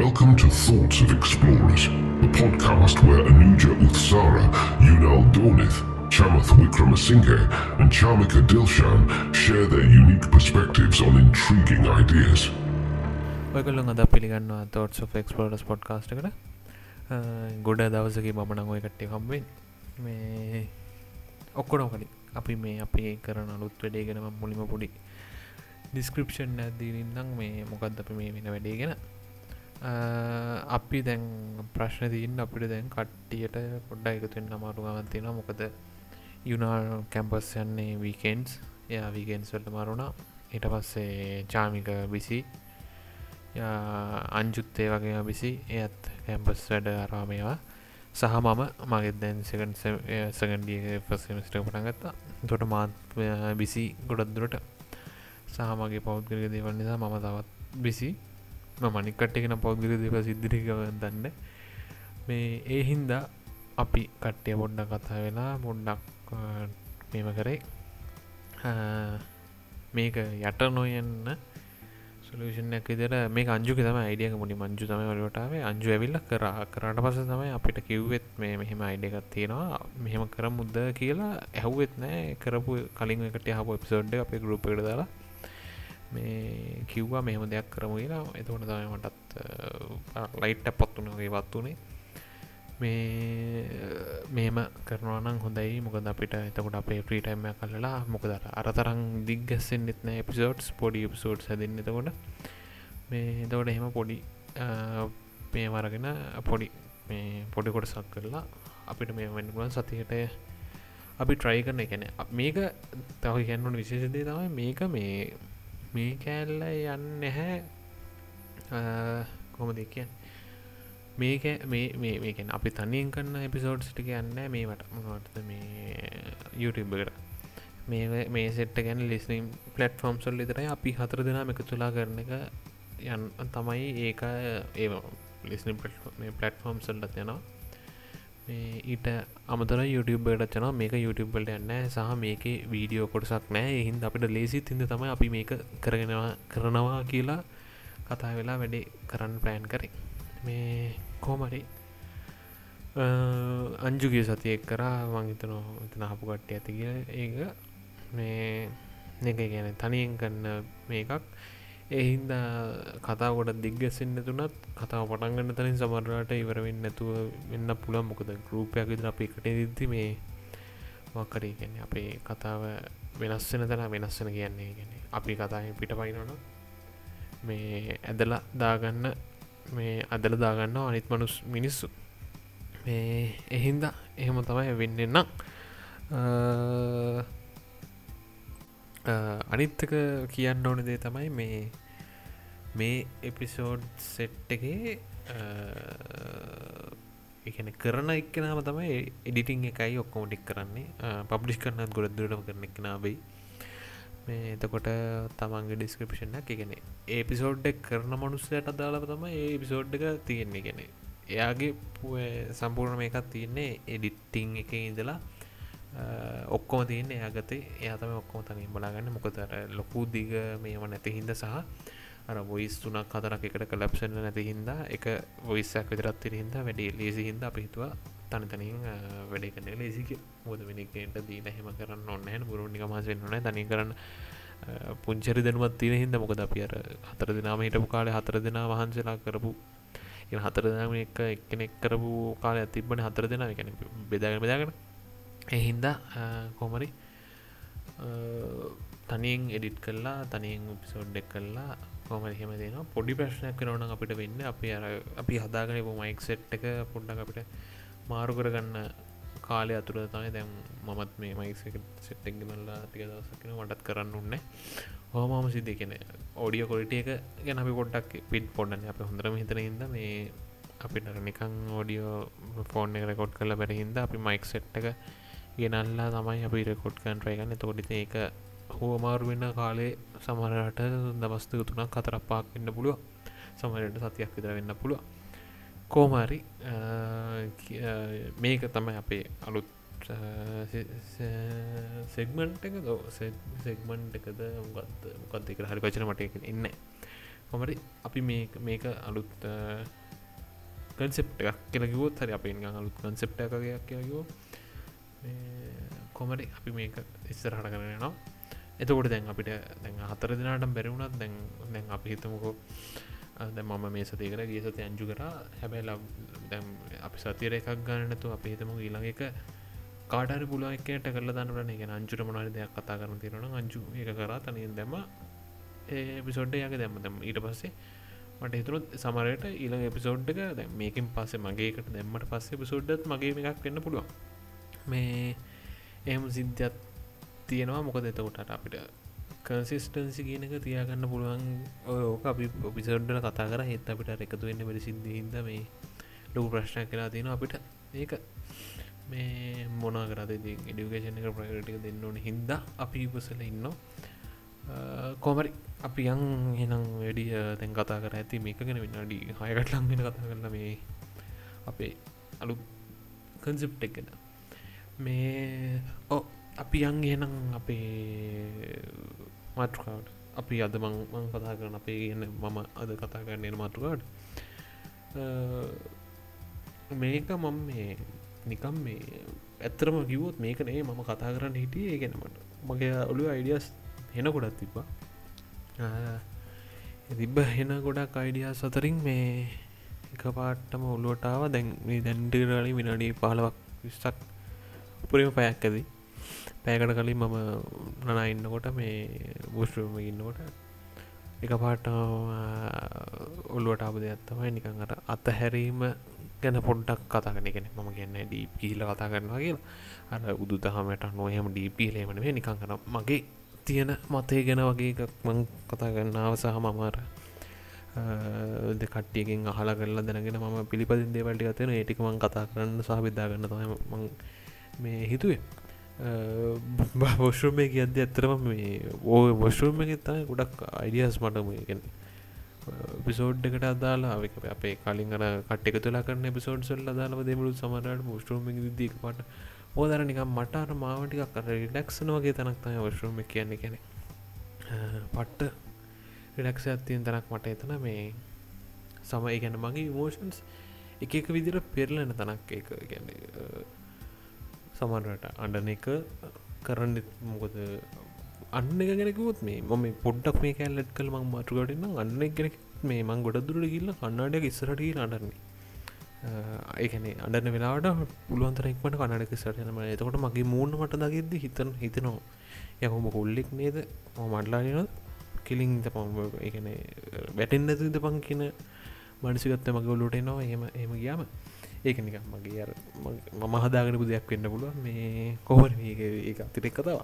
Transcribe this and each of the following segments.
Welcome to Thoughts of Explorers, the podcast where Anuja Uthsara, Yunal Dornith, Chamath Wickramasinghe, and Charmika Dilshan share their unique perspectives on intriguing ideas. ඔයකල්ලො අද පිළිගන්නවා thought ෝ ක්ස්පලෝටස් podcast කර ගොඩ දවසක මමනං ඔය කට්ටේ කම්බෙන් මේ ඔක්කොනොකනි අපි මේ අපි කරන අලුත් වැඩේගෙනම මුලිම පොඩි ඩිස්ක්‍රපෂන් ඇදීරන්නම් මේ මොකක්ද අපි මේ වෙන වැඩේගෙන අපි දැන් ප්‍රශ්න තිීන් අපිට දැන් කට්ටියට පොඩ්ඩ එකතුෙන් අමාරු ගමන්තින මොකද යුනාල් කැම්පස් යන්නේ වීකෙන්ස් ය වීගෙන්ස් වලට මරුණා ඊට පස්සේ චාමික විසි අංජුත්තේ වගේ බිසි එයත් කැම්පස් වැඩ අරාමේවා සහ මම මගේ දැන් සකන් සගන්ඩිය පස්සමස්ට පටන්ගත්තා තොට මාත් බිසි ගොඩක්දුරට සහ මගේ පෞද්ගලික දේවල් නිසා මම තවත් බිසි මනිකට්ටගෙන පෞද්ගල දේව සිද්ධිරික දන්න. මේ ඒ හින්දා අපි කට්ටය පොඩ්ඩ කතා වෙලා මොඩ්ඩක් මෙම කරේ. මේක යට නොයන්න සලෂනයක් විදර මේ අංජු තම අයිඩියක මුණි මංජු තම වලටාවේ අංජු ඇවිල්ල කර කරට පස තමයි අපිට කිව්වෙත් මේ මෙහෙම අයිඩියකත් තියෙනවා. මෙහෙම කර මුද්ද කියලා ඇහුවෙත් නෑ කරපු කලින් එකට හපු එපිසෝඩ් අපේ ගරුප්පට දාලා. මේ කිව්වා මෙහෙම දෙයක් කරමු කියලා. එතකොට තමයි මටත් ලයිට්ට පත්තුනගේ වත් වනේ මේ මේම කරනවානම් හොඳයි. මොකද අපිට එතකොට අපේ ප්‍රීටයිම කල්ලා මොකදර අරතරං දිග්ගස්සෙන් නෙත්න එපිසෝඩ්ස් පොඩි එපිසෝඩ් හැදන්න එතකොට. මේ එතකොට එහෙම පොඩි මේ වරගෙන පොඩි මේ පොඩි කොටසක් කරලා අපිට මේ වන්නගුවන් සතියට අපි ට්‍රයි කරන එකැන මේක තව ගැන්නුට විශේෂදේ තමයි මේක මේ මේ කෑල්ල යන්න නැහැ. කොම දෙකයන් මේක මේ මේකෙන් අපි තනියෙන් කන්න එපිසෝඩ්ස්ට කියන්න මේට මොනවටද මේ YouTube එකට. මේ මේ සෙට්ට ගැන ලිස්නම් පලට්ෆෝම් සොල් ඉතරයි අපි හතර දෙනා එක තුලා කරන එක යන් තමයි ඒක ඒ ලිස්න පලට්ෆෝම් සල්ලත් යනවා. ඊට අමතර YouTubeට චන මේක YouTubeට යන්න සහ මේක වීඩියෝ කොටසක් නෑ එහින් අපිට ලේසි තිද තමයි අපි මේක කරගෙනවා කරනවා කියලා කතා වෙලා වැඩේ කරන්න ප්ලෑන් කරේ. මේ කෝමරි අංජුගේ සතියෙක් කරා මංහිතනෝ එතන හපු කට්ටය ඇති කිය ඒක මේ එක ගැන තනියෙන් කන්න මේකක්. එහින්ද කතා ගොඩ දිග්ගස්සෙන්න්න තුනත් කතාව පටන්ගන්න තනින් සමරට ඉවරවෙන්න නැතුව වෙන්න පුළන් මොකද ගරුපයක් විදිර අප එකට දිද්දි මේ මක්කරී කියන්නේ අපේ කතාව වෙනස්සෙන තැන වෙනස්සෙන කියන්නේ ගැන අපි කතාය පිට පයිනොන මේ ඇදලා දාගන්න මේ අදල දාගන්න අනිත් මනුස් මිනිස්සු. මේ එහින්ද එහෙම තමයි වෙන්නෙන්නම් අනිත්තක කියන්න ඕන දේ තමයි මේ මේ එපිසෝඩ් සෙට්ටගේ එකන කරන එක්කනම තමයි එඩිටිං එකයි ඔක්කොමටික් කරන්නේ. පබ්ලිස් කරන්නත් ගොඩ දුරම කරන එකනාවෙයි මේ එතකොට තමන්ගේ ඩිස්ක්‍රපෂන් එක ගෙන ඒපිසෝඩ්ඩක් කරන මනුස්සයට අදාලව තම ඒ පිසෝඩ් එක තියෙන්නේ. ගෙන එයාගේ සම්පූර්ණ මේකත් තියන්නේ එඩිට්ටිං එක ඉඳලා. ඔක්කොම තියන්නේ එයාගතේ එයාතම ඔක්කොම තනින් බලාගන්න. මොකතර ලොකු දිග මේම නැති හින්ද සහ අර වොයිස් තුනක් කතරක් එකට කලප්සන්න නැති හින්දා එක වොයිස්සක් විතරත්තිර හින්දා වැඩේ ලේසි හින්ද අපිහිතුවා තනි තනින් වැඩේ කන ලේසික මුද වෙනකට දීන හෙම කරන්න ඔන්න බුරුණික මසෙන්න්න තනි කරන්න පුංචරි දැනුවත් තියෙන හිද මොකද අප අර හතර දෙනාම හිටපු කාලේ හතර දෙනා වහන්සේලා කරපු හතර දෙනාම එක එක්කෙනෙක් කරපු කාලය තිබන හතර දෙනා. එකැන බෙදාගෙන බෙදාගෙන. එහින්දා කොමරි තනියෙන් එඩිට් කරලා තනියෙන් උපිසෝඩ්ඩෙක් කරලා කොමරි හෙම දෙන පොඩි ප්‍රශ්නයක් කරන අපිට වෙන්න. අපි අර අපි හදාගෙන මයික් සෙට් එක පොඩ්ඩක් අපිට මාරු කරගන්න කාලය අතුර තමයි දැම් මමත් මේ මයික් සෙට්ටක් ගනල්ලා ටික දවසක්ෙන වටත් කරන්න උන්න. හෝමම සිද්ධ කෙන ඕඩිය කොලිටිය එක ගැන අපි පොඩ්ඩක් පිට් පොඩ්ඩන්න අප හොඳරම හිතන හිද මේ අපිට නිකං ඕඩියෝ ෆෝන් එක රෙකොඩ් කල බැරහින්ද අපි මයික් සෙට් එක ගෙනල්ලා තමයි අපි රෙකොඩ් කන්ට්‍රයගන්න තෝඩිත ඒක හෝ මාරු වෙන්න කාලේ සමරට දමස්තක තුනක් කතරක් පාක් වෙන්න පුළුව සමරට සතියක් විතර වෙන්න පුළුව කෝමාරි මේක තමයි අපේ අලුත් සෙගමන්ට එක සෙගමන්ට් එකද? මොකත් මොකත් එක හරි වචන මට එක එන්න කොමරි අපි මේ මේක අලුත් කන්සෙප් එකක් කියලකිවොත් හරි අපේ අලුත් කන්සෙප්ට එකගයක් කියලකිවෝ කොමරි අපි මේක ඉස්සරහට කරනවා එතකොට දැන් අපිට දැන් හතර දිනාට බැරිවුණත් දැන් දැන් අපි හිතමුකෝ දැ මම මේ සතිකර ගේ සති අංජු කර. හැබැයි ලබ් දැම් අපි සතිර එකක් ගන්නතු අප හිතම ඊළඟ එක කාටර පුල එකට කල දන්නන එක අංචුට මොනාද දෙයක් කතා කරන තිරන අංචු එක කර තනින් දැම එපිසෝඩ් යක දැම දැම ඊට පස්සේ මට හිතුරුත් සමරයට ඊළඟ එපිසෝඩ් එක දැ මේකින් පස්සේ මගේකට දැම්මට පස්සේ පිසෝඩ්ඩත් මගේ එකක් වෙන්න පුළුවන්. මේ එහම සිද්ධත් තියෙනවා. මොකද එතකොටට අපිට කන්සිස්ටන්සි කියනක තියාගන්න පුළුවන් ඕක. අපි ඔපිසඩ්ඩල කතා කර. හිත් අපිට එකතු වෙන්න වැඩි සිද්ධ හිද මේ ලොකු ප්‍රශ්න කලා තියෙන අපිට ඒක මේ මොනා කරද එඩිකේෂන එක ප්‍රයටක දෙන්න ඕන හින්ද අපි ඉපසල ඉන්න කොමරි අපි යන් එනම් වැඩිය තැන් කතා කර ඇති මේකගෙන විනාඩි හයකට ලම්ගෙන කතා කරන මේ අපේ අලු කන්සෙප් එක්කෙන මේ ඕ අපි යන් එනම් අපේ මාට්‍රකාඩ් අපි අද මං කතා කරන අපේ කියන්න මම අද කතා කරන්නන මාට්‍රකාඩ් මේක මම මේ නිකම් මේ ඇත්තරම කිවොත් මේකනේ මම කතා කරන්න හිටිය ඒගෙනමට මගේ ඔලු අයිඩියස් හෙන ගොඩත් තිබ්බා. තිබ්බ හෙන ගොඩක් අයිඩිය සතරින් මේ එක පාට්ටම ඔල්ලුවටාව දැන් මේ දැන්ඩරලි විනාඩී පාලවක් විස්සක් උපරිම පැයක් ඇදී පෑකට කලින් මම නනා ඉන්නකොට මේ බුෂ්ම ඉන්නකොට එක පාට ඔල්ලුවට අප දෙයක්ත්තමයි නිකන් අර අතහැරීම ගැන පොඩ්ඩක් කතා කන කෙන ම කියන්න ඩීප් කියීල කතා කරනවා කියලා. අර උදු දහමට නොයම ඩීපීලේමන මේ නිකං කන මගේ තියෙන මතය ගැන වගේ එකක් මං කතා කරන්නාව සහ මමාර ද කට්ටියකින් අහලා කරලා දැනගෙන ම පිළිපදින් දේවල්ටි ගතන ඒටික මං කතා කරන්න සහ විදාගන්න තම මේ හිතුවේ. වොෂුම කියද ඇත්තරම මේ ඕ වොෂුම එකතයි ගොඩක් අයිඩියස් මටම ගෙන පිසෝඩ් එකට අදාලා අපේ කලින් අර කට්ක තුලා කරන පිසෝඩ් සල්ල දාලාව දෙමුළු සමරට මුස්ට්‍රෝම දික් පට ඕදර නිකම් මට අර මාවටිකක් කර රිඩක්ෂන වගේ තනක්තය වශරුම කියන්නේ කෙනෙ පට්ට රිඩක්ෂ ඇත්තියෙන් තනක් මට එතන මේ සම ගැන මගේ මෝෂන්ස් එක එක විදිර පෙරලන තනක් එක ගැන සමරට අඩන එක කරන්න මොකද අන්න එක ගැනකුත් මේ මොම පොඩ්ඩක් මේ කෑල්ලට් කළ මං මටුකටන්න අන්න කෙනෙක් මේ මං ගොඩ දුර ගිල්ල කන්නාඩක ඉස්සරටී අඩන්නේ ඒකනේ අඩන වෙලාට පුළුවන්තරෙක්මට කනඩක සටනම එතකොට මගේ මූුණ මට දගෙද හිතන හිතනවා. යහොම කොල්ලෙක් නේද? මඩලාන කිලින් පම් එකන වැටෙන් ඇතිද පං කියන මනසිගත්ත මගේ ඔලුට එනවා. එම එම ගියාම ඒක නිකම් මගේ අර මම හදාගෙනපු දෙයක් වෙන්න පුළුව මේ කොහර ඒ අතිරෙක් කතාව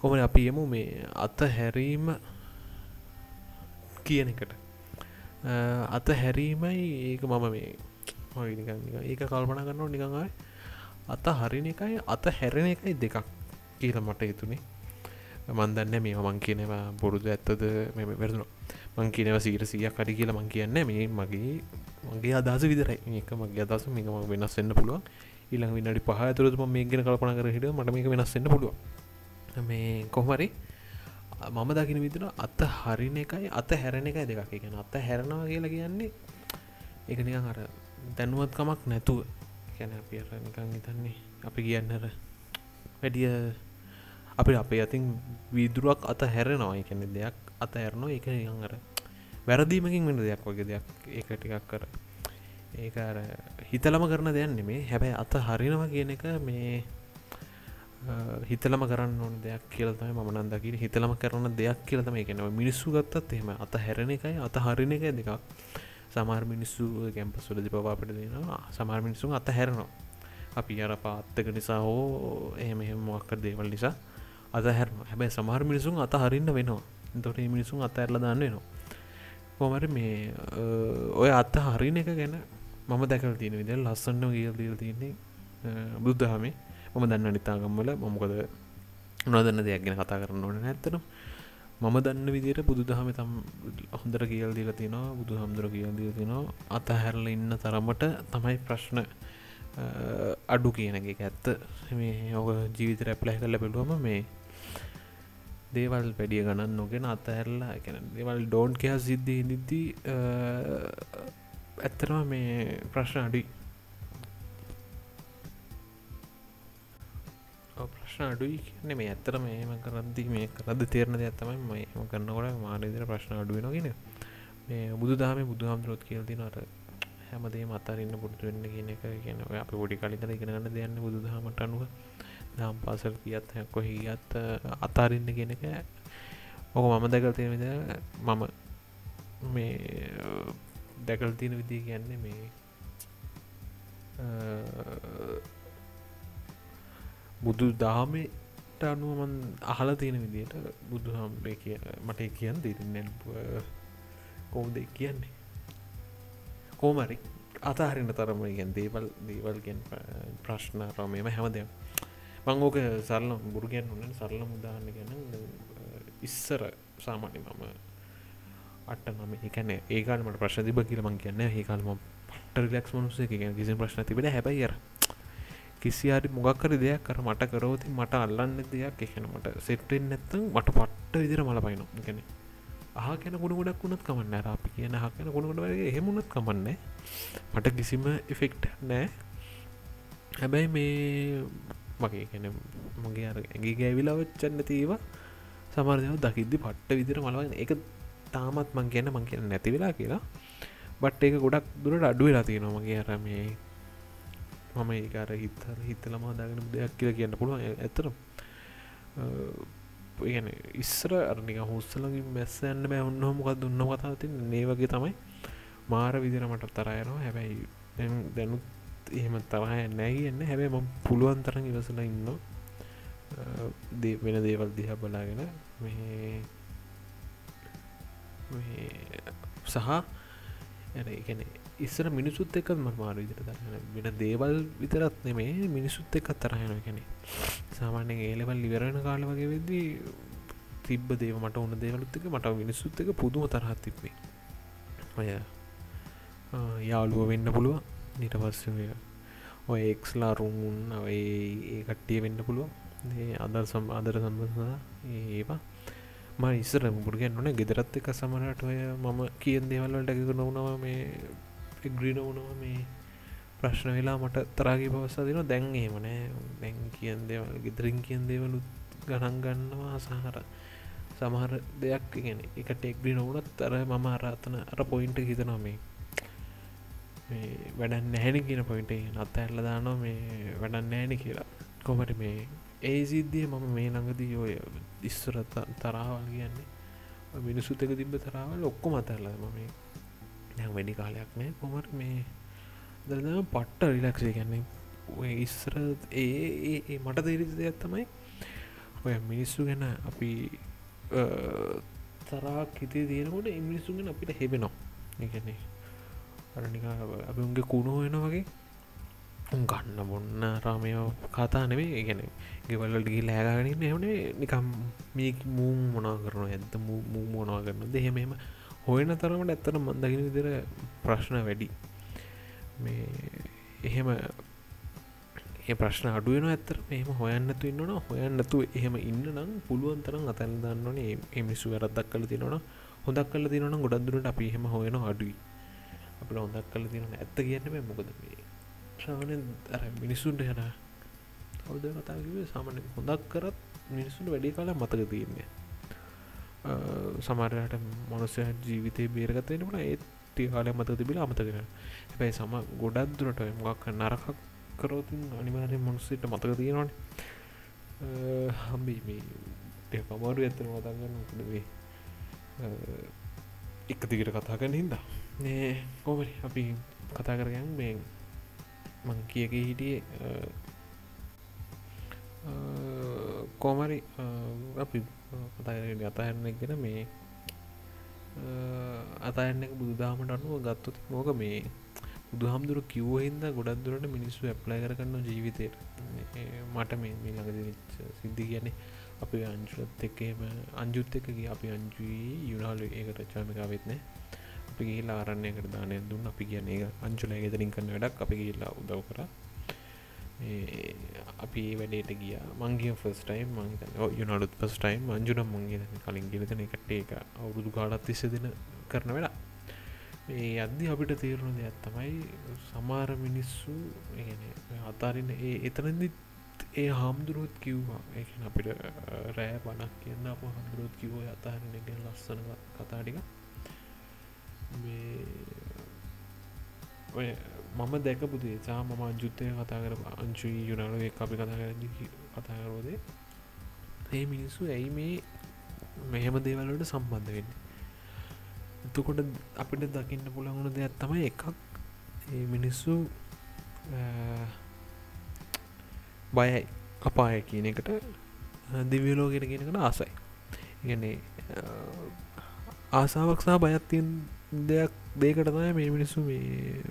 කොමන අපි එමු මේ අත හැරීම කියන එකට? අත හැරීමයි ඒක මම මේ ඒක කල්පන කරන්න නිකඟයි අත හරින එකයි අත හැරෙන එකයි දෙකක් කියල මට යුතුනේ මන්දන්න මේ මං කියනවා බොරුදු ඇත්තද මෙම වැරදුන මං කියනව සීර සියක් අඩි කියලා මං කියන්න මේ මගේ මගේ අදස විදරයි ඒක මගේ අදස මේකම වෙනස් වෙන්න පුළුවන්. ඉළඟ විනඩි පහ තුරතුම මේ ගෙන කල්පන කර හිට මට මේක වෙනස්සන්න පුළුවන්. මේ කොහමරි මම දකින විදිර අත හරින එකයි අත හැරණ එකයි දෙකක්. ගැන අත හැරනවා කියලා කියන්නේ එක නිකං අර දැනුවත්කමක් නැතුව. කැන අප නිකං හිතන්නේ අපි කියන්නර වැඩිය අපි අපේ අතින් වීදුරුවක් අත හැරෙනවා එකන දෙයක් අත ඇරනවා. එක නිකං අර වැරදීමකින් වෙන දෙයක් වගේ දෙයක්. ඒක ටිකක් කර ඒක හිතලම කරන දෙයන්න මේ හැබැයි අත හරිනවා කියන එක මේ හිතලම කරන්න ඕන දෙයක් කියලතම මනන්දකිට හිතලම කරන දෙයක් කියලතම එකනව මිනිස්සු ගත්තත් එහෙම අත හැරණ එකයි අත හරින එක දෙකක්. සමාර් මිනිස්සු ගැම්පස්වල දිපවාපට දෙනවා. සමාර් මිනිසුන් අත හැරනවා. අපි අර පාත්තක නිසා හෝ එහෙම එහෙම මොක්කර දේවල් නිසා අත හැරම හැබැයි සමහර මිනිසුන් අත හරින්න වෙනවා. තොට මිනිසුන් අත ඇරල දන්න වෙනවා. කොමට මේ ඔය අත්ත හරින එක ගැන මම දැකල් තියෙන විදල් ලස්සන්න කියල් දීල තියන්නේ බුද්ධහමේ. මම දන්න නිතාගම්වල මොමකද නොදන්න දෙයක් ගැන කතා කරන්න ඕන ඇත්තනම් මම දන්න විදියට බුදු දහම තම් හොඳර කියල් දීල තිනවා බුදු හමුදුර කියල් දීල තිනවා. අතහැරල ඉන්න තරමට තමයි ප්‍රශ්න අඩු කියනගේ ඇත්ත. මේ ඕක ජීවිත රැප්ලයි කල බැලුවම මේ දේවල් වැඩිය ගණන් නොගෙන අතඇරලා ගැන දේවල් ඩෝන්් කයා සිද්ධ නිද්දී ඇත්තරම මේ ප්‍රශ්න අඩුයි. ප්‍රශ්න අඩුයි කියන්නේ මේ ඇත්තර මේම කරද්දි මේ කරද තේරණ දෙයක් තමයි මම කරන්නකොට මානදිර ප්‍රශ්න අඩුවෙනගෙන මේ බුදු දහම බුදු හාමුදුරොත් කියල්ති නට හැමදේ මතරන්න පුරතු වෙන්න කියන එක. කියන අප පොඩි කලින්ද ඉගෙනගන්න දෙයන්න බුදු දහමට අනුව. දම් පාසල් කියත් හැකො හිගත් අතාරන්න කියන එක ඕක මම දැකල් තියෙන විද මම මේ දැකල් තියෙන විදිී කියන්නේ මේ බුදු දාමට අනුවමන් අහල තියෙන විදියට බුදු හම්බේ කිය මට කියන්න දිරන්න කෝම්ද කියන්නේ? කෝමරි අතාහරින්න තරම ගැන් දේවල් දේවල්ගෙන් ප්‍රශ්න රමයම හැමදයක් මං ඕක සරල බුරුගෙන් උන්න සරල මුදාන්න ගැන ඉස්සර සාමාන්‍ය මම අට නම එකන ඒකාලමට ප්‍රශ්න තිබ කියල මං කියන්න ඒකාල්ම පට රිලක්ස් මනුසේ කියෙන කිසි ප්‍රශ්න තිබෙන හැබයිර කිසියාරි මොගක්කර දෙයක් කර මට කරෝති මට අල්ලන්න දෙයක්. එකන මට සෙට්ටෙන් නැත්තම් මට පට්ට විදිර මල පයින ගැන ආහ කැන ගුණ ගොඩක් වුණත් කමන්න රාපි කියන හ කැන ගුණ ගොඩ හෙමුණත් කමන්න මට කිසිම එෆෙක්ට් නෑ හැබැයි මේ මගේ කැන මගේ අර ඇගේ ගෑවිලාවච්චන්න තීව සමාර්යව දකිද්දි පට්ට විදිර මලවන්න එක තාමත් මං කියන්න මං කියන නැති වෙලා කියලා. බට් ඒක ගොඩක් දුරට අඩුව වෙලා තියෙනවා මගේ අර මේ මම ඒකාර හිත්තර හිතලම දාගෙන දෙයක් කියල කියන්න පුළුවන්. ඇතර ගැන ඉස්සර අරනික හුස්සලගේ මැස්සන්න බෑ ඔන්න හොමොකක් දුන්න කතා ති ඒ වගේ තමයි මාර විදිර මට තරයනවා හැබැයි දැනුත් එහෙම තරහය නෑ කියන්න හැබැයි ම පුළුවන් තරන් ඉවසල ඉන්න වෙන දේවල් දිහ බලාගෙන මේ සහ ඇන ඉස්සර මිනිසුත් එකත් මර්මාර විදිර දරන්න වෙන දේවල් විතරත් නෙමේ මිනිසුත් එක්කත් තරහයන කැනෙ සාමාන්‍යෙන් ඒලෙවල් ලිවරණ කාල වගේ වෙද්දී තිබ්බ දේව මට ඕන දේවලුත් එක මට මිනිස්සුත් එක පුදුම තරහත් තිබේ ඔය යාළුව වෙන්න පුළුවන්. නිට පස්සය ඔය එක්ස්ලා රුමුන් ඒ කට්ටිය වෙන්න පුළුවන්. අදර් සම් අදර සම්බඳ ඒවා. ම ඉස්සර මුරගෙන් නොන ගෙදරත් එක සමරට ඔය මම කියෙන් දේවල්වලට එකක නොවනව මේ එග්‍රීන වනවා මේ ප්‍රශ්න වෙලා මට තරාගේ පවස්සා දෙන දැන් ඒමනෑ දැන් කියන් දේවල් ගෙදරින් කියන් දේවලුත් ගණන් ගන්නවා සහර සමහර දෙයක්. ගෙන එකට එක්ග්‍රී නොවනත් අර මම අරාතන අර පොයින්ට හිතනවා මේ වැඩන් නැහැනි කියන පොයින්ට නත්ත ඇල්ල දානවා මේ වැඩන් නෑන කියලා. කොමට මේ ඒ සිද්ධිය මම මේ ළඟදී ඔය ඉස්සරත තරාවල් කියන්නේ. මිනිසුත් එක තිබ තරාවල් ඔක්කො මතරල ම මේ. දැ වැඩි කාලයක් නෑ. කොමට මේ දරදම පට්ට රිලක්ෂේ කියන්නේ ඔය ඉස්සර ඒ මට තේරිසි දෙයක් තමයි ඔය මිනිස්සු ගැන අපි තරා හිතේ තියෙනකොට ඉමිනිස්සුගෙන අපිට හෙබෙනවා. එකන්නේ අරනික අපි උන්ගේ කුණු වෙන වගේ ගන්න බොන්න රාමය කතා නෙවේ ගැන ගෙවල්ලටගේ ලෑගනින් එවනේ නිකම් මේ මූ මොනා කරන ඇද මූ මොනා කරන දෙහෙමම හොයන තරමට ඇත්තන මන්දගෙන විදිර ප්‍රශ්න වැඩි. මේ එහෙම ඒ ප්‍රශ්න අඩුවෙන ඇත්තර මෙහම හොයන්නතු ඉන්නන හොයන්නතු එහෙම ඉන්න නම් පුළුවන් තරම් අතැල් දන්නනේ එමිසු වැරදක් කල තිනවන හොදක් කල තිනවන ගොඩක්දුරට අපි එහෙම හොයන අඩුයි. අප හොදක් කල තිනන ඇත්ත කියන්න මොකද මේ ශ්‍රාවනය අර මිනිස්සුන්ට යන හවද කතාකිවේ සාමන හොඳක් කරත් මිනිස්සුන්ට වැඩි කාල මතක තියන්නේ. සමරයට මොනසය ජීවිතය බේරගතයෙන වන ඒත් කාලය මත තිබිල අමතගෙන හැබැයි සම ගොඩක් දුරට මොක් නරකක් කරෝතින් අනිවාරය මනුස්සට මතක තියෙනවාන. හම්බි මේ පමාරු ඇත්තන වතගන්න මොකදවේ එක දිගට කතා කරන හින්දා. නෑ කොමරි අපි කතා කරගන්න? මේ මං කියක හිටියේ කෝමරි අපි කතාරට අතහරන්න ගෙන. මේ අතයන්න බුදුදාමට අනුව ගත්තොත් මෝක මේ බුදු හාමුදුර කිව්වහින්ද ගොඩක් දුරට මිනිස්සු ඇප්ලයි කරන්න ජීවිතයට මට මේ මේ ළඟද සිද්ධි කියන්නේ අපි අංචුලත් එක්කම අංජුත් එකගේ අපි අංජුයි යුනාලු ඒකට චාමිකා වෙත්නෑ අපි ගේලා ආරණයකට දානය දුන්න. අපි කියන්නේ අංචුල ගෙදරින් කන්න වැඩක්. අපි ගේලා උදව් කර. අපි වැඩේට ගිය. මංගේ ෆස්ටයිම් මංතන යුනඩුත් පස්ටයිම් අංජුනම් මංගේ කලින් ගෙලතන එකට ඒක අවුරුදු කාලත් තිස්ස දෙන කරන වෙලා ඒ අද්දි අපිට තේරුණු දෙයක් තමයි සමාර මිනිස්සු අතාරන්න ඒ එතනදිත් ඒ හාමුදුරුවත් කිව්වා. ඒ අපිට රෑ බණක් කියන්න අප හමුදුරුවත් කිවෝ අතාරන්න ගැන ලස්සන කතාටික ඔය මම දැකපුදේ සා මම අංජුත්තය කතා කර අංචුයි යුනාලුවේ අපි කතා කර කතාකරෝදේ ඒ මිනිස්සු ඇයි මේ මෙහෙම දේවල්ලට සම්බන්ධ වෙන්න? එතකොට අපිට දකින්න පුළඟුණු දෙයක් තමයි එකක්. ඒ මිනිස්සු බයයි අපාය කියන එකට දිවියලෝගෙන කියෙනකට ආසයි. ඉගන්නේ ආසාවක්සා බයත්තියෙන් දෙයක් දේකට තමයි මේ මිනිස්සු මේ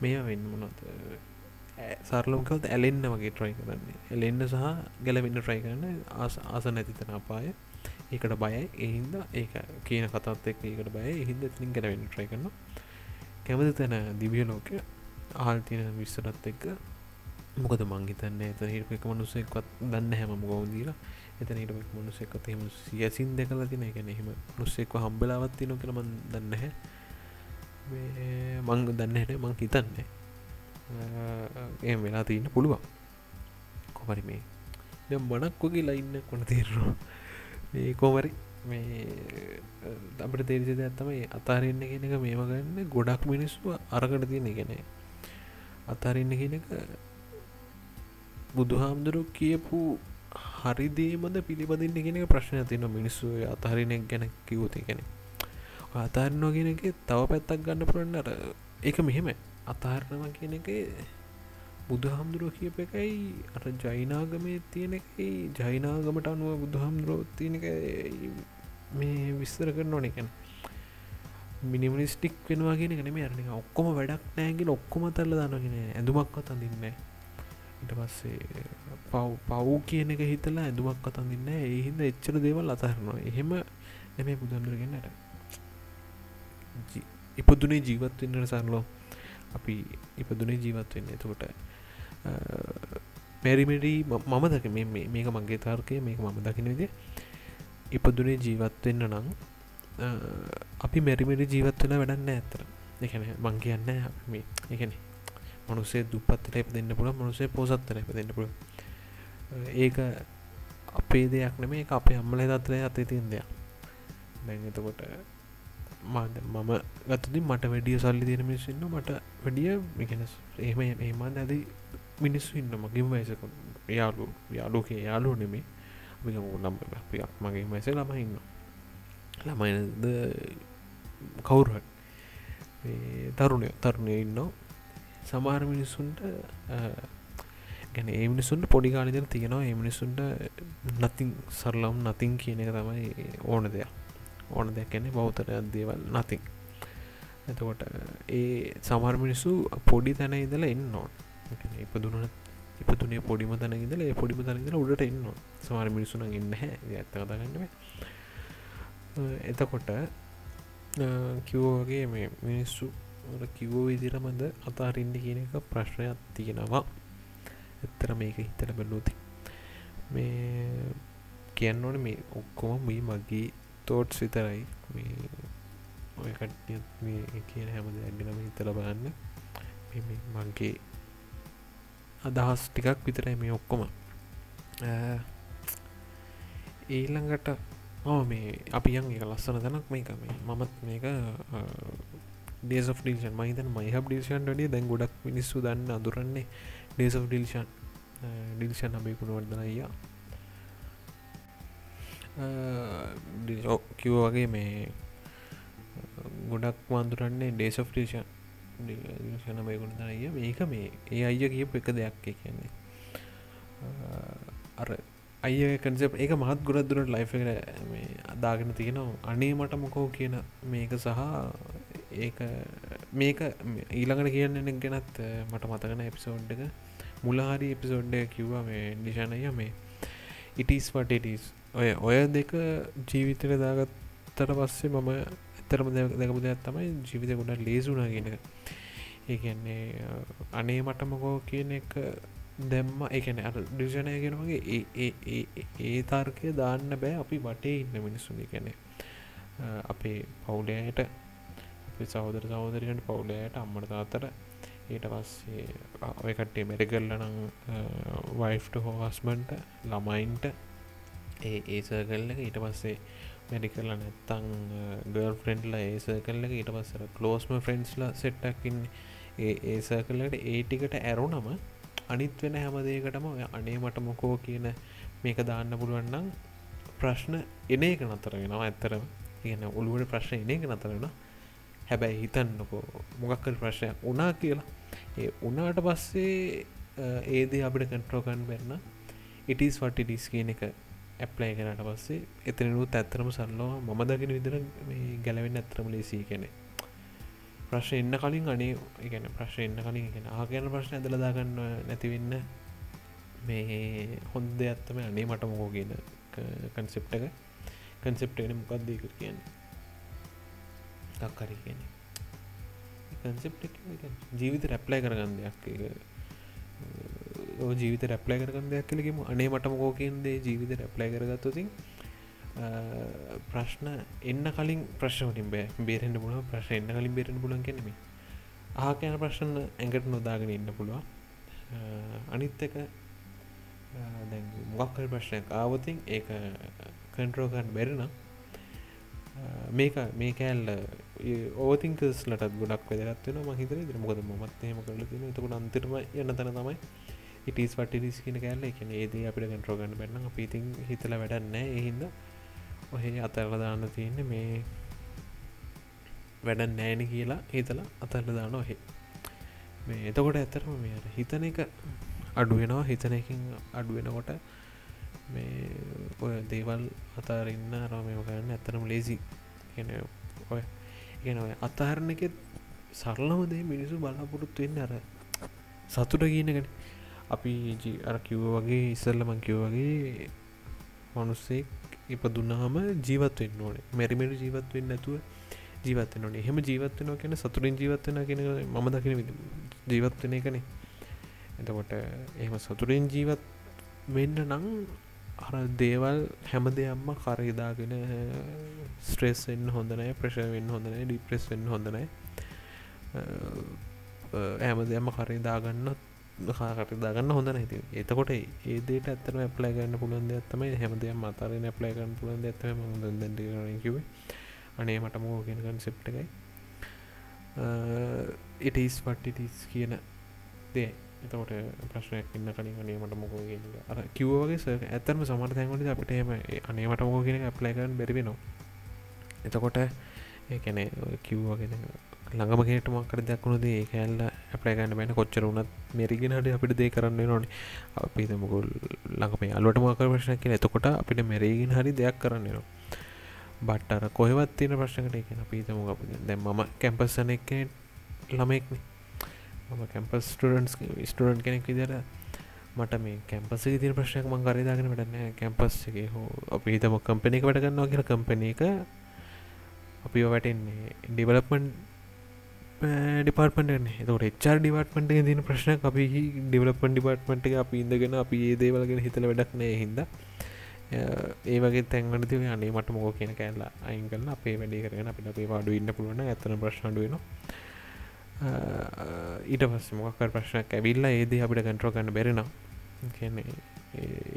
මේ වෙන්න මොනොත් සරලම්කවත ඇලෙන්න්න වගේ ට්‍රයි කරන්නේ. එලෙන්න්න සහ ගැලවෙන්න ට්‍රයි කරන්න ආස නැතිතන අපාය. ඒකට බයයි. එහින්ද ඒක කියන කතත් එක් ඒකට බය හින්ද තින් ගැලවෙන්න ට්‍රයි කරන්න කැමති තැන දිවිය ලෝක ආල් තියෙන විස්සරත් එක්ක මොකද මංහිතන්න එත හිරපක මනුසෙක්වත් දන්න හැම ගෝදීලා එතන හිටපක් මනුසෙක්කත් එහෙම සියසින් දෙකල තින එක එහෙම නුස්සෙක්ව හම්බලාවත්ති නො කරමන් දන්නහැ මංග දන්නට මං හිතන්නේ. ඒ වෙලා තියන්න පුළුවන්. කොමරි මේ මනක් වගේ ලයින්න කොන තේරවා මේ කෝමරි මේ අපට තේරිසිද ඇත්තමයි අතාරන්න කෙනක මේම ගන්න ගොඩක් මිනිස්සු අරකට තියෙන ගෙන අතාරන්න කෙනක බුදුහාමුදුරු කියපු හරිදේමද පිළිබඳන්න කෙනෙක ප්‍රශ්න තින මිනිස්සු අතහරිනෙක් ගැන කිවූති කෙනෙක් අතාරනවා කියන එක තව පැත්තක් ගන්න පුරන්නට එක මෙහෙම අතාරණම කියන එක බුදු හාමුදුරුව කියප එකයි අට ජයිනාගමේ තියෙන එකයි ජයිනාගමට අනුව බුදු හාමුදුරුව තියෙන එක මේ විස්තර කරන ඕනෙකැන මිනිමනිස්ටික් වෙනවා කියෙන නෙම අරන ඔක්කොම වැඩක් නෑගෙන ඔක්කොම තල්ල දන්නගෙන ඇඳුමක් අතඳන්න ඉට පස්සේ පව් පව් කියන එක හිතලා ඇඳුමක් අතඳන්න එහින්ද එච්චර දේවල් අතහරනවා. එහෙම නෙමේ බුදුන්දුරගෙනට ඉපදුනේ ජීවත් වෙන්නට සරලෝ අපි ඉපදුනේ ජීවත් වෙන්න. එතකොට මැරිමඩී මම දක මේක මගේ තාර්කය මේක මම දකිනද ඉපදුනේ ජීවත් වෙන්න නම් අපි මැරිමඩි ජීවත් වෙන වැඩන්න ඇතර එකන මං කියන්න මේ එකන මනුසේ දුපත්තර එප දෙන්න පුළ මනුසේ පෝසත්තර එප දෙන්න පුළ ඒක අපේ දෙයක් නෙමේ අපේ අම්මල දත්‍රය අතේ තින් දෙයක්. දැන් එතකොට මද මම ගතති මට වැඩිය සල්ලි තියෙන මිනිස්සන්න මට වැඩිය මිගෙනස් එහෙම ඒමන් ඇද මිනිස්සු ඉන්න මගින් වයසක යාලු යාලෝකේ යාලෝ නෙමේ නම් මගේ මැස ළම ඉන්න ළමයිද කවුරුහ තරුණය තරුණය ඉන්න සමාර මිනිස්සුන්ට ගැන ඒ මිනිසුන්ට පොඩි කාලිදර තියෙනවා. ඒ මිනිසුන්ට නතින් සරලම් නතින් කියන එක තමයි ඕන දෙයක්. ඕන දැකැනෙ බෞතරයක් දේවල් නතින් එතකොට ඒ සමර් මිනිස්සු පොඩි තැන ඉදලා එන්න ඕන්. ඉපදුනත් ඉපතුනේ පොඩිම තැන ඉදල පොඩිම තැනදල උඩට එන්න සමර මිනිසුන ඉන්න හැ ඇත්ත කතාගන්නව එතකොට කිවෝගේ මේ මිනිස්සු කිවෝ විදිරමද අතාරන්න කියන එක ප්‍රශ්නයක් තියෙනවා. එත්තර මේක හිතට බැලූති මේ කියන්න ඕන මේ ඔක්කොම මේ මගේ තෝට්ස් විතරයි. මේ ඔයකට මේ කියන හැමද ඇගනම හිතල බලන්න. මගේ අදහස් ටිකක් විතරයි මේ ඔක්කොම. ඊළඟට ඕ මේ අපියන් එක ලස්සන තැනක් මේක. මේ මමත් මේක ඩේස් of ඩිල්ෂන් මහිතන් මයිහ ඩිල්ෂන් ඩිය දැන් ගොඩක් මිනිස්සු දන්න අදුරන්නේ days of Dilshan Dilshan Abeygunawardena අයියා කිව් වගේ මේ ගොඩක් වන්දුරන්නේ ඩේස් of ටේෂන් ෂනමයකුණ අය මේක මේ ඒ අය කියපු එක දෙයක් කියන්නේ. අර අය කන්සප් ඒක මහත් ගොඩක් දුරට ලයිෆ මේ අදාගෙන තියෙනවා. අනේ මට මොකෝ කියන මේක සහ ඒක මේක ඊළඟට කියන්න ගැනත් මට මතකන එපිසෝඩ් එක. මුලාහරි එපිසෝඩ්ඩ කිව්වා මේ නිශානය මේ ඉටස් වටටස් ඔය ඔය දෙක ජීවිතර දාගත්තට පස්සේ මම ඇතරම දැකපු දෙයක් තමයි ජීවිත ගොඩ ලේසුනා කියෙන ඒගැන්නේ අනේ මටමකෝ කියන එක දැම්ම එකන අ ඩිෂණයගෙන වගේ ඒ තර්කය දාන්න බෑ. අපි වටේ ඉන්න මිනිස්සුනි කැනෙ අපේ පවුලයට සෞදර සෞදරයට පවුලයට අම්මට තාතර ඊට පස්සේ ඔයකටේ මැරිකල්ලනං වයිෆ්ට හෝ හස්මන්ට ළමයින්ට ඒ ඒසකල්ලක ඊට පස්සේ මැඩිකල්ල නැත්තං ගර්ල් ෆ්‍රෙන්ඩ්ල ඒස කල්ලක ඊට පස්සර කලෝස්ම ෆ්‍රෙන්ඩ්ස්ල සෙට්ටක්කින් ඒ ඒසකල්ලට ඒටිකට ඇරුනම අනිත් වෙන හැමදේකටම අනේ මට මොකෝ කියන මේක දාන්න පුළුවන්නම් ප්‍රශ්න එන එක නතරගෙනවා ඇත්තරම කියන ඔළුවට ප්‍රශ්න එන එක නතරෙන හැබැයි හිතන්නකෝ මොකක්කල් ප්‍රශ්නයක් උනා කියලා. ඒ උනාට පස්සේ ඒදේ අපිට කන්ට්‍රෝකන් වෙන්න ඉටස් වටිඩිස් කියන එක ඇප්ලයි කරට පස්සේ එතනනුත් ඇත්තරම සල්ලවා මම දකින විදිර ගැලවෙන්න ඇත්තරම ලේසී කෙනෙ ප්‍රශ්න එන්න කලින් අනේ ගැන ප්‍රශ්න එන්න කලින් ගෙන ආගන ප්‍රශ්න ඇදලදාගන්න නැතිවෙන්න මේ හොන්ද ඇත්තම අනේ මට මොකෝ කියන කන්සෙප්ට එක. කන්සෙප්ටන මොකක්දේ කර කියන්න. දක්කරි කියන කන්සෙප් ජීවිත රැප්ලයි කරගන්න දෙයක් ජීවිත රැප්ලයි කරගන්න දෙයක් කලෙම අනේ මටමකෝ කියන්දේ ජීවිත රැප්ලයි කරගත්තුතින් ප්‍රශ්න එන්න කලින් ප්‍රශ්නවලින් බෑ. බේරෙන්න්න පුුණ ප්‍රශ් එන්න කලින් බේරෙන පුලන් කෙනෙම ආකයන ප්‍රශ්න ඇඟට නොදාගෙන ඉන්න පුළුව අනිත් එක මොක්කල් ප්‍රශ්නයක් ආවතින් ඒ කන්ට්‍රෝකන් බැරෙන මේක මේ කෑල්ල ඕතිංකස් ලටත් ගොඩක් වෙදරත්වෙන මහිතර ද මොකද මත්තේම කරල තින එතකට අන්තරම යන්න තන තමයි ඉටස් පටිරිස් කියන කෑල්ල එකන ඒද අපිට කන්ට්‍රෝගන්න බැන්න පිතින් හිතල වැඩන්න එහින්ද ඔහේ අතරල දාන්න තියන්න මේ වැඩ නෑන කියලා හිතලා අතරල දාන ඔහෙ. මේ එතකොට ඇතරම මේ හිතන එක අඩුවෙනවා හිතන එකින් අඩුවෙනකොට මේ ඔය දේවල් අතාරන්න රමයම කරන්න ඇතරම ලේසි කියන ඔය ඉගෙන ඔය අතහරණ එක සරලමදේ මිනිසු බලාපොරොත්තු වෙන්න අර සතුට කියනකට අපි අර කිව්ව වගේ ඉස්සල්ලමං කිව් වගේ මනුස්සෙක් ඉපදුනාම ජීවත්වෙන්න ඕනේ. මැරිමට ජීවත්වෙන්න නැතුව ජීවත්වන ඕනේ. එහෙම ජීවත්වන කියන සතුරින් ජීවත්වන කියෙන ම දකින ජීවත්වනය කනේ එතකොට එහෙම සතුරෙන් ජීවත් වෙන්න නං අර දේවල් හැම දෙයම්ම කරහිදාගෙන ස්ට්‍රෙස් වෙන්න හොඳනෑ ප්‍රශ වෙන්න හොඳනෑ ඩිප්‍රෙස් වෙන්න හොඳනෑ හැම දෙයම්ම කරහිදාගන්නත් කාකට දාගන්න හොඳ නැති එතකොට ඒදට ඇත්තම ඇප්ලයි ගන්න පුළන්ද ඇත්තම හැමදය මතරන ඇප්ලයි ගන්න පුළන්ද ඇතම කිව අනේ මට මෝ කියෙන කන්සෙප්ට එකයි. ඉටස් පට්ටිටිස් කියන දේ. එතකොට ප්‍රශ්නයක් ඉන්න කලින් අනේ මට මොකෝ අර කිව්වගේ ස ඇතරම සමට තැන්ගලට අපිට එම අනේ මට මොකෝ කියෙන ඇප්ලයිකන් බැරිවෙනවා එතකොට ඒ කැනෙ කිව්වගෙන ළඟම කෙනට මක්කර දක්ුණුද ඒ කෑල්ල අපලෑගන්න බැන. කොච්චර වුණත් මෙරිගෙනට අපිට දේ කරන්න නොනේ අපි මුකුල් ළඟපේ අලුවට මකර ප්‍රශ්න කියෙන එතකොට අපිට මෙරේගෙන හරි දෙයක් කරන්න නවා බට්ටර කොහෙවත් තියෙන ප්‍රශ්නකට කියන පීතම දැ මම කැම්පස්සන එක ළමෙක්න මම කැම්පස් ටඩන්ස් ස්ටඩන් කෙනෙක් විදර මට මේ කැම්පස තින ප්‍රශ්නයක් මං කරදාගෙන වටන්න කැම්පස් එක හෝ අපි හිතම කම්පනය එක වැඩගන්නවා කියල කම්පනය එක අපි වැටෙන්නේ ඩිවලපන් ඩිපාර්ටමට එතකට එච්චර් ඩිපාර්ටමට තින ප්‍රශ්න අපි ඩිවලපන් ඩිපාර්ටමට අපි ඉඳගෙන අපි ඒ දේවලගෙන හිතල වැඩක් නෑ හිද ඒ වගේ තැන්ගට තිව අනේ මට මොකෝ කියන කෑල්ලා අයින් කල අපේ වැඩි කරන අපිට අපේ පාඩු ඉන්න පුළුවන ඇතන ප්‍රශ්නඩුවන ඊට පස්ස මොකක් ප්‍රශ්නයක් ඇවිල්ලා ඒද අපිට කන්ට්‍රෝ කන්න බැරෙනවා කියන්නේ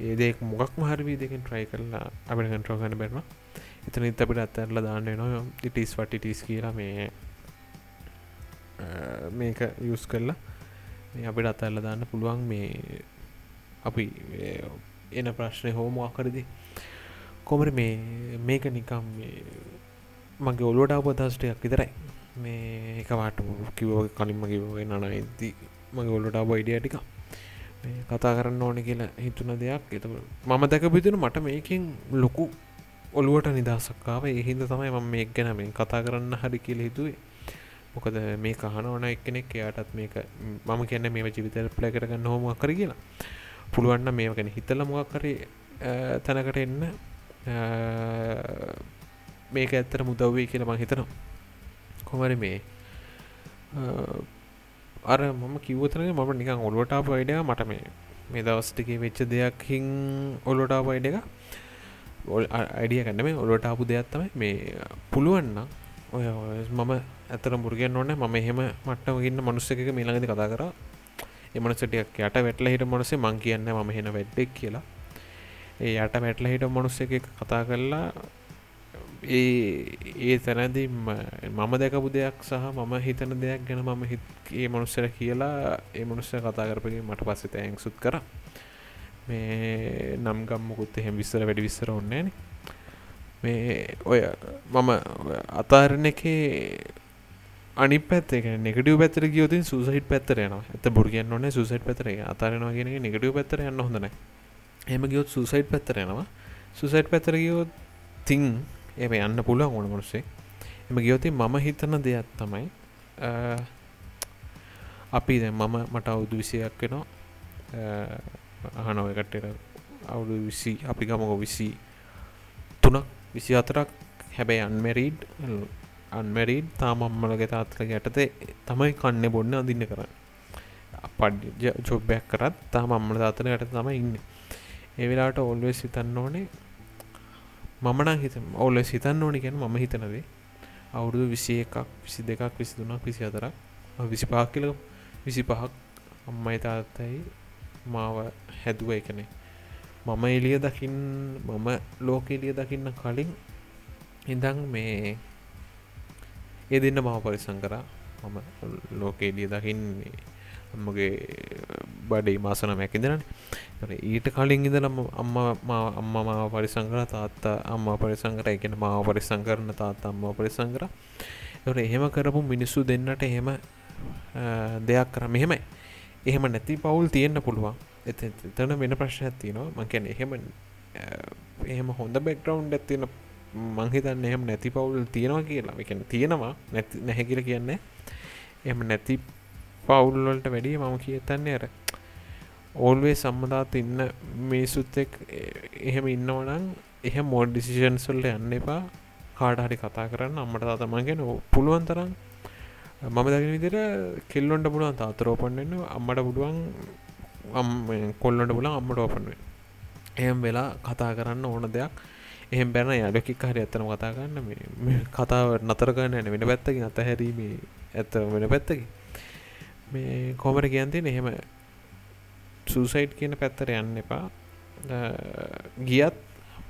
ඒදෙක් මොකක් මහරවී දෙකින් ට්‍රයි කරලා අපිට කන්ට්‍රෝ කන්න බැරවා එතන ඉත් අපිට අත්තරල දාන්න නවා ඉටිස් වටිටිස් කියලා මේ මේක යුස් කරලා අපිට අතල්ල දාන්න පුළුවන් මේ අපි එන ප්‍රශ්නය හෝමවා කරදි කොමර මේ මේක නිකම් මගේ ඔලුවට අපදස්ටයක් විතරයි. මේ එකවාට කිවෝ කලින්ම කිවෝගේ නන ඉදදි මගේ ඔල්ලට අප ඉඩිය ටික. කතා කරන්න ඕන කියලා හිතුන දෙයක්. එත මම දැක පිතුන මට මේකින් ලොකු ඔළුවට නිදසක්කාව එහින්ද තමයි මම මේ ගැන මේ කතා කරන්න හරි කියල හිතුවේ. මොකද මේ කහන ඕන එක්කෙනෙක් එයාටත් මේක මම කියන්න මේ ජීවිතර ප්ලය කරගන්න හොම කර කියලා. පුළුවන්න මේ ගැන හිතල මොක් කරේ තැනකට එන්න. මේක ඇත්තර මුදව්වේ කියල මං හිතනවා. කොමර මේ අර මම කිවතන මම නිකන් ඔලුවටා පයිඩ මට මේ මේ දවස්ටික වෙච්ච දෙයක් හිං ඔලොටා පයිඩ එක. අඩිය කන්න මේ ඔලොටාපු දෙයක් තමයි මේ පුළුවන්න ඔය මම ඇතර මුරගෙන් ඕන ම එහෙම මට්ටමගන්න මනුස්ස එක මිලඟද කතා කර. එමනසටියක් යට වැටල හිට මනසේ මං කියන්න ම හෙන වැඩ්ඩෙක් කියලා. ඒ යට වැටල හිට මනුස්ස එක කතා කරලා ඒ ඒ තැනැදී මම දැකපු දෙයක් සහ මම හිතන දෙයක් ගැන මම හිත් ඒ මනුස්සර කියලා ඒ මනුස්ස කතා කරපගේ මට පස්සේ තෑන් සුත් කර. මේ නම් ගම්මකුත් එහෙම විස්සර වැඩි විස්සර ඔන්නේන මේ ඔය මම අතාරණ එකේ අනි පැත් නෙගටව පැතර ගියෝතින් සුසහිට පැත්තරයන ඇත බුරගන්න ඕන සුසයිට පැතර අතාරනවා ගෙන නෙගටව පැත්තර යන්න හොඳන එම ගියොත් සුසයිට් පැත්තරෙනවා සුසයිට් පැතර ගියෝත් තිං එම යන්න පුළුවන් ඕන මනුස්සේ. එම ගියෝති මම හිතන දෙයක් තමයි අපි දැ මම මට අවුදු විසියක් වෙනවා. අහනව එකටට අවුදු විසි අපි ගමක විසි තුනක් විසි අතරක් හැබැයි අන්මැරීඩ් අන්මැරීඩ් තාමම්මලගේ තාත්තල යටතේ තමයි කන්න බොන්න අඳන්න කරන්න. පඩ ජොබ්බයක් කරත් තාම අම්මල තාතල යට තම ඉන්න. ඒවෙලාට ඔල්ුව සිතන්න ඕනේ මමන හිත ඔල්ල සිතන්න ඕනි ගැන ම හිතනදේ. අවුරුදු විසි එකක් විසි දෙකක් විසි තුනක් විසි අතරක් විසි පහක් කියල විසි පහක් අම්මයි තාත්තයි මාව හැදුව එකනේ. මම එලිය දකිින් මම ලෝක එලිය දකින්න කලින් ඉඳං මේ ඒ දෙන්න මහ පරිසං කරා. මම ලෝක එලිය දකින්නේ අම්මගේ බඩේ මාසන මැකිදරන ඊට කලින් ඉදලම අම්ම අම්ම මාව පරිසංකර තාත්තා අම්ම පරිසංකර එකෙන මාව පරිසං කරන තාත් අම්ම පරිසංකර එට එහෙම කරපු මිනිස්සු දෙන්නට එහෙම දෙයක් කර මෙහෙමයි. එහෙම නැති පවුල් තියෙන්න්න පුළුවන්. එතන වෙන ප්‍රශ්නයක් තියෙනවා. මකැන එහෙම එහෙම හොඳ බෙක්ටවන්් ඇත්තින මංහිතන්න එහෙම නැති පවුල් තියෙනවා කියලා. එකන තියෙනවා. නැති නැහැකිල කියන්නේ එම නැති පවුල්වලට වැඩිය මම කියතන්නේ අර ඕල්වේ සම්මදාත් ඉන්න මිනිසුත් එක් එහෙම ඉන්නවනං එහ මෝඩ් ඩිසිෂන් සොල්ල යන්න එපා. කාඩහරි කතා කරන්න. අම්මට තාතමගෙන පුළුවන් තරම්. මම දගෙන විදිර කෙල්ලොන්ට පුළුවන් තාතරෝපන්න්න අම්මට පුළුවන් කොල්ලොට පුලන් අම්මට ඕපන්ුව එහම් වෙලා කතා කරන්න ඕන දෙයක්. එහෙම බැන යඩකි හරි ඇත්තන කතා කරන්න. කතාව නතර කරන්න වෙන පැත්තකින් අතහැරීමේ ඇත්ත වෙන පැත්තකි මේ කොමර කියන්තින් එහෙම සූසයිට් කියන පැත්තර යන්න එපා. ගියත්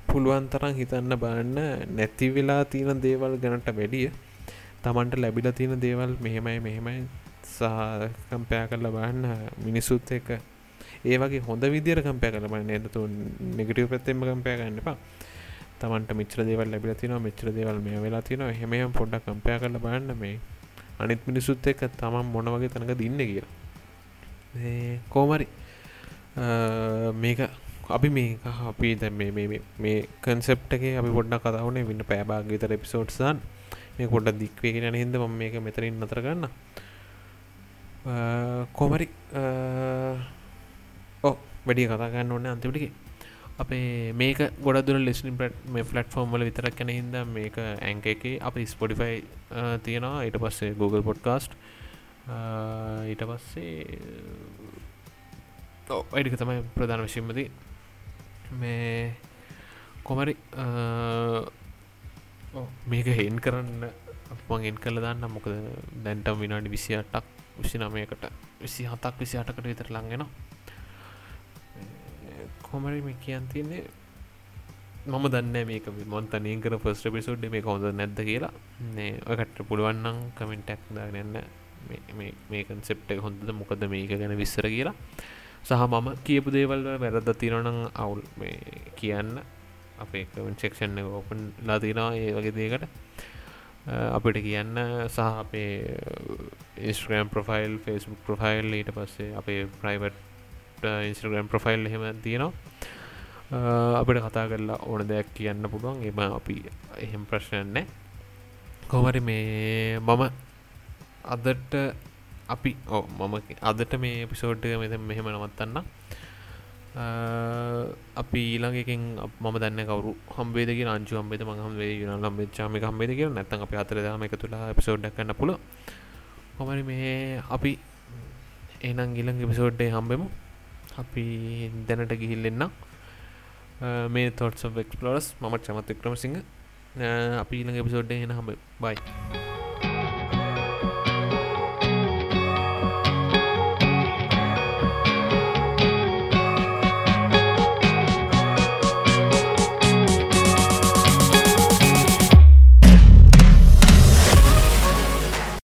පුළුවන් තරම් හිතන්න බාන්න නැති වෙලා තියෙන දේවල් ගැනට වැඩිය තමන්ට ලැබිල තියෙන දේවල් මෙහෙමයි මෙහෙමයි සහකම්පයා කරලා බාන්න මිනිසුත් එක ඒ වගේ හොඳ විදිර කම්පය කල බන්න එතු නිගටව පැත්තෙම කම්පය ගන්න එපා. තමන්ට මිත්‍ර දේවල් ලැබිල තින මිත්‍ර දේවල් මේ වෙලා තින හෙමයම් පොඩ්ඩක් කම්පය කරල බන්න මේ අනිත් මිනිසුත් එක්ක තමන් මොන වගේ තැනක දින්න කියලා. කෝමරි මේක අපි මේ අපි දැ මේ කන්සෙප්ට එක අපි පොඩ්ඩ කතාවනේ වන්න පෑබාගතර එපිසෝට්සන් මේ පොඩ්ඩ දික්වේගෙන හිද ම මේක මෙතරින් නතර ගන්න. කෝමරි ඕ වැඩිය කතාගන්න ඕන්න අන්තිපටිගේ අපේ මේක ගොඩදුර ලෙස්නින් පට මේ ෆලට්ෆෝර්ම් වල විතරක් කැන හිද මේක ඇංක එක අප ස්පොඩිෆයි තියෙනවා. ඊට පස්සේ Google පොඩ්කාස්ට් ඊට පස්සේ වැඩික තමයි ප්‍රධාන විශීමති මේ කොමරි මේක හෙන් කරන්න අපගෙන් කළ දන්න මොකද දැන්ටම් විනාඩි විසි අටක් විසි නමයකට විසි හතක් විසි අටකට විතර ලඟෙනවා කොමරි මේ කියන් තියන්නේ මම දන්න මේක මොන්ත නීකර ෆස්ට පිසුඩ් මේ කොඳ නැද්ද කියලා. නේ ඔකට පුළුවන්නම් කමෙන්ටක් දාගන්න මේ කන්සෙප්ට හොඳද මොකද මේක ගැන විස්සර කියලා. සහ මම කියපු දේවල් වැරද තිරනං අවුල්. මේ කියන්න. අපේ කමෙන්ටෙක්ෂන් ඕපන් ලාතිනවා ඒ වගේ දේකට. අපිට කියන්න සහ අපේ ඉස්ට්‍රම් ප්‍රොෆයිල් ෆස්බුක් ප්‍රොෆයිල් ඊට පස්සේ අපේ ප්‍රයිවට් ඉන්ස්ට්‍රගම් ප්‍රොෆයිල් හෙම තියෙනවා. අපිට කතා කරලා ඕන දෙයක් කියන්න පුළුවන්. එම අපි එහෙම ප්‍රශ්නයන්නෑ කොමරි මේ මම අදට අපි ඕ මම අදට මේ පිසෝඩ් මෙත මෙහෙම නවත්තන්න. අපි ඊළඟකින් මම දන්න කවරු? හම්බේද රංචු හම්බේද මහම් වේ යුන ලම්බේ චාමි හම්බේද කිය නැතන් අපි අතර දම එක තුලා පිසෝඩ්ඩක් කන්න පුල කොමරි මේ අපි එනම් ගිලං එපිසෝඩ්ඩේ හම්බෙමු. අපි දැනට ගිහිල්ලෙන්න මේ තොට්ස් එක්ලෝස් මමත් චමත් වික්‍රමසිංහ. අපි ඊළඟ එපිසෝඩ්ඩේ එන හම්බ බයි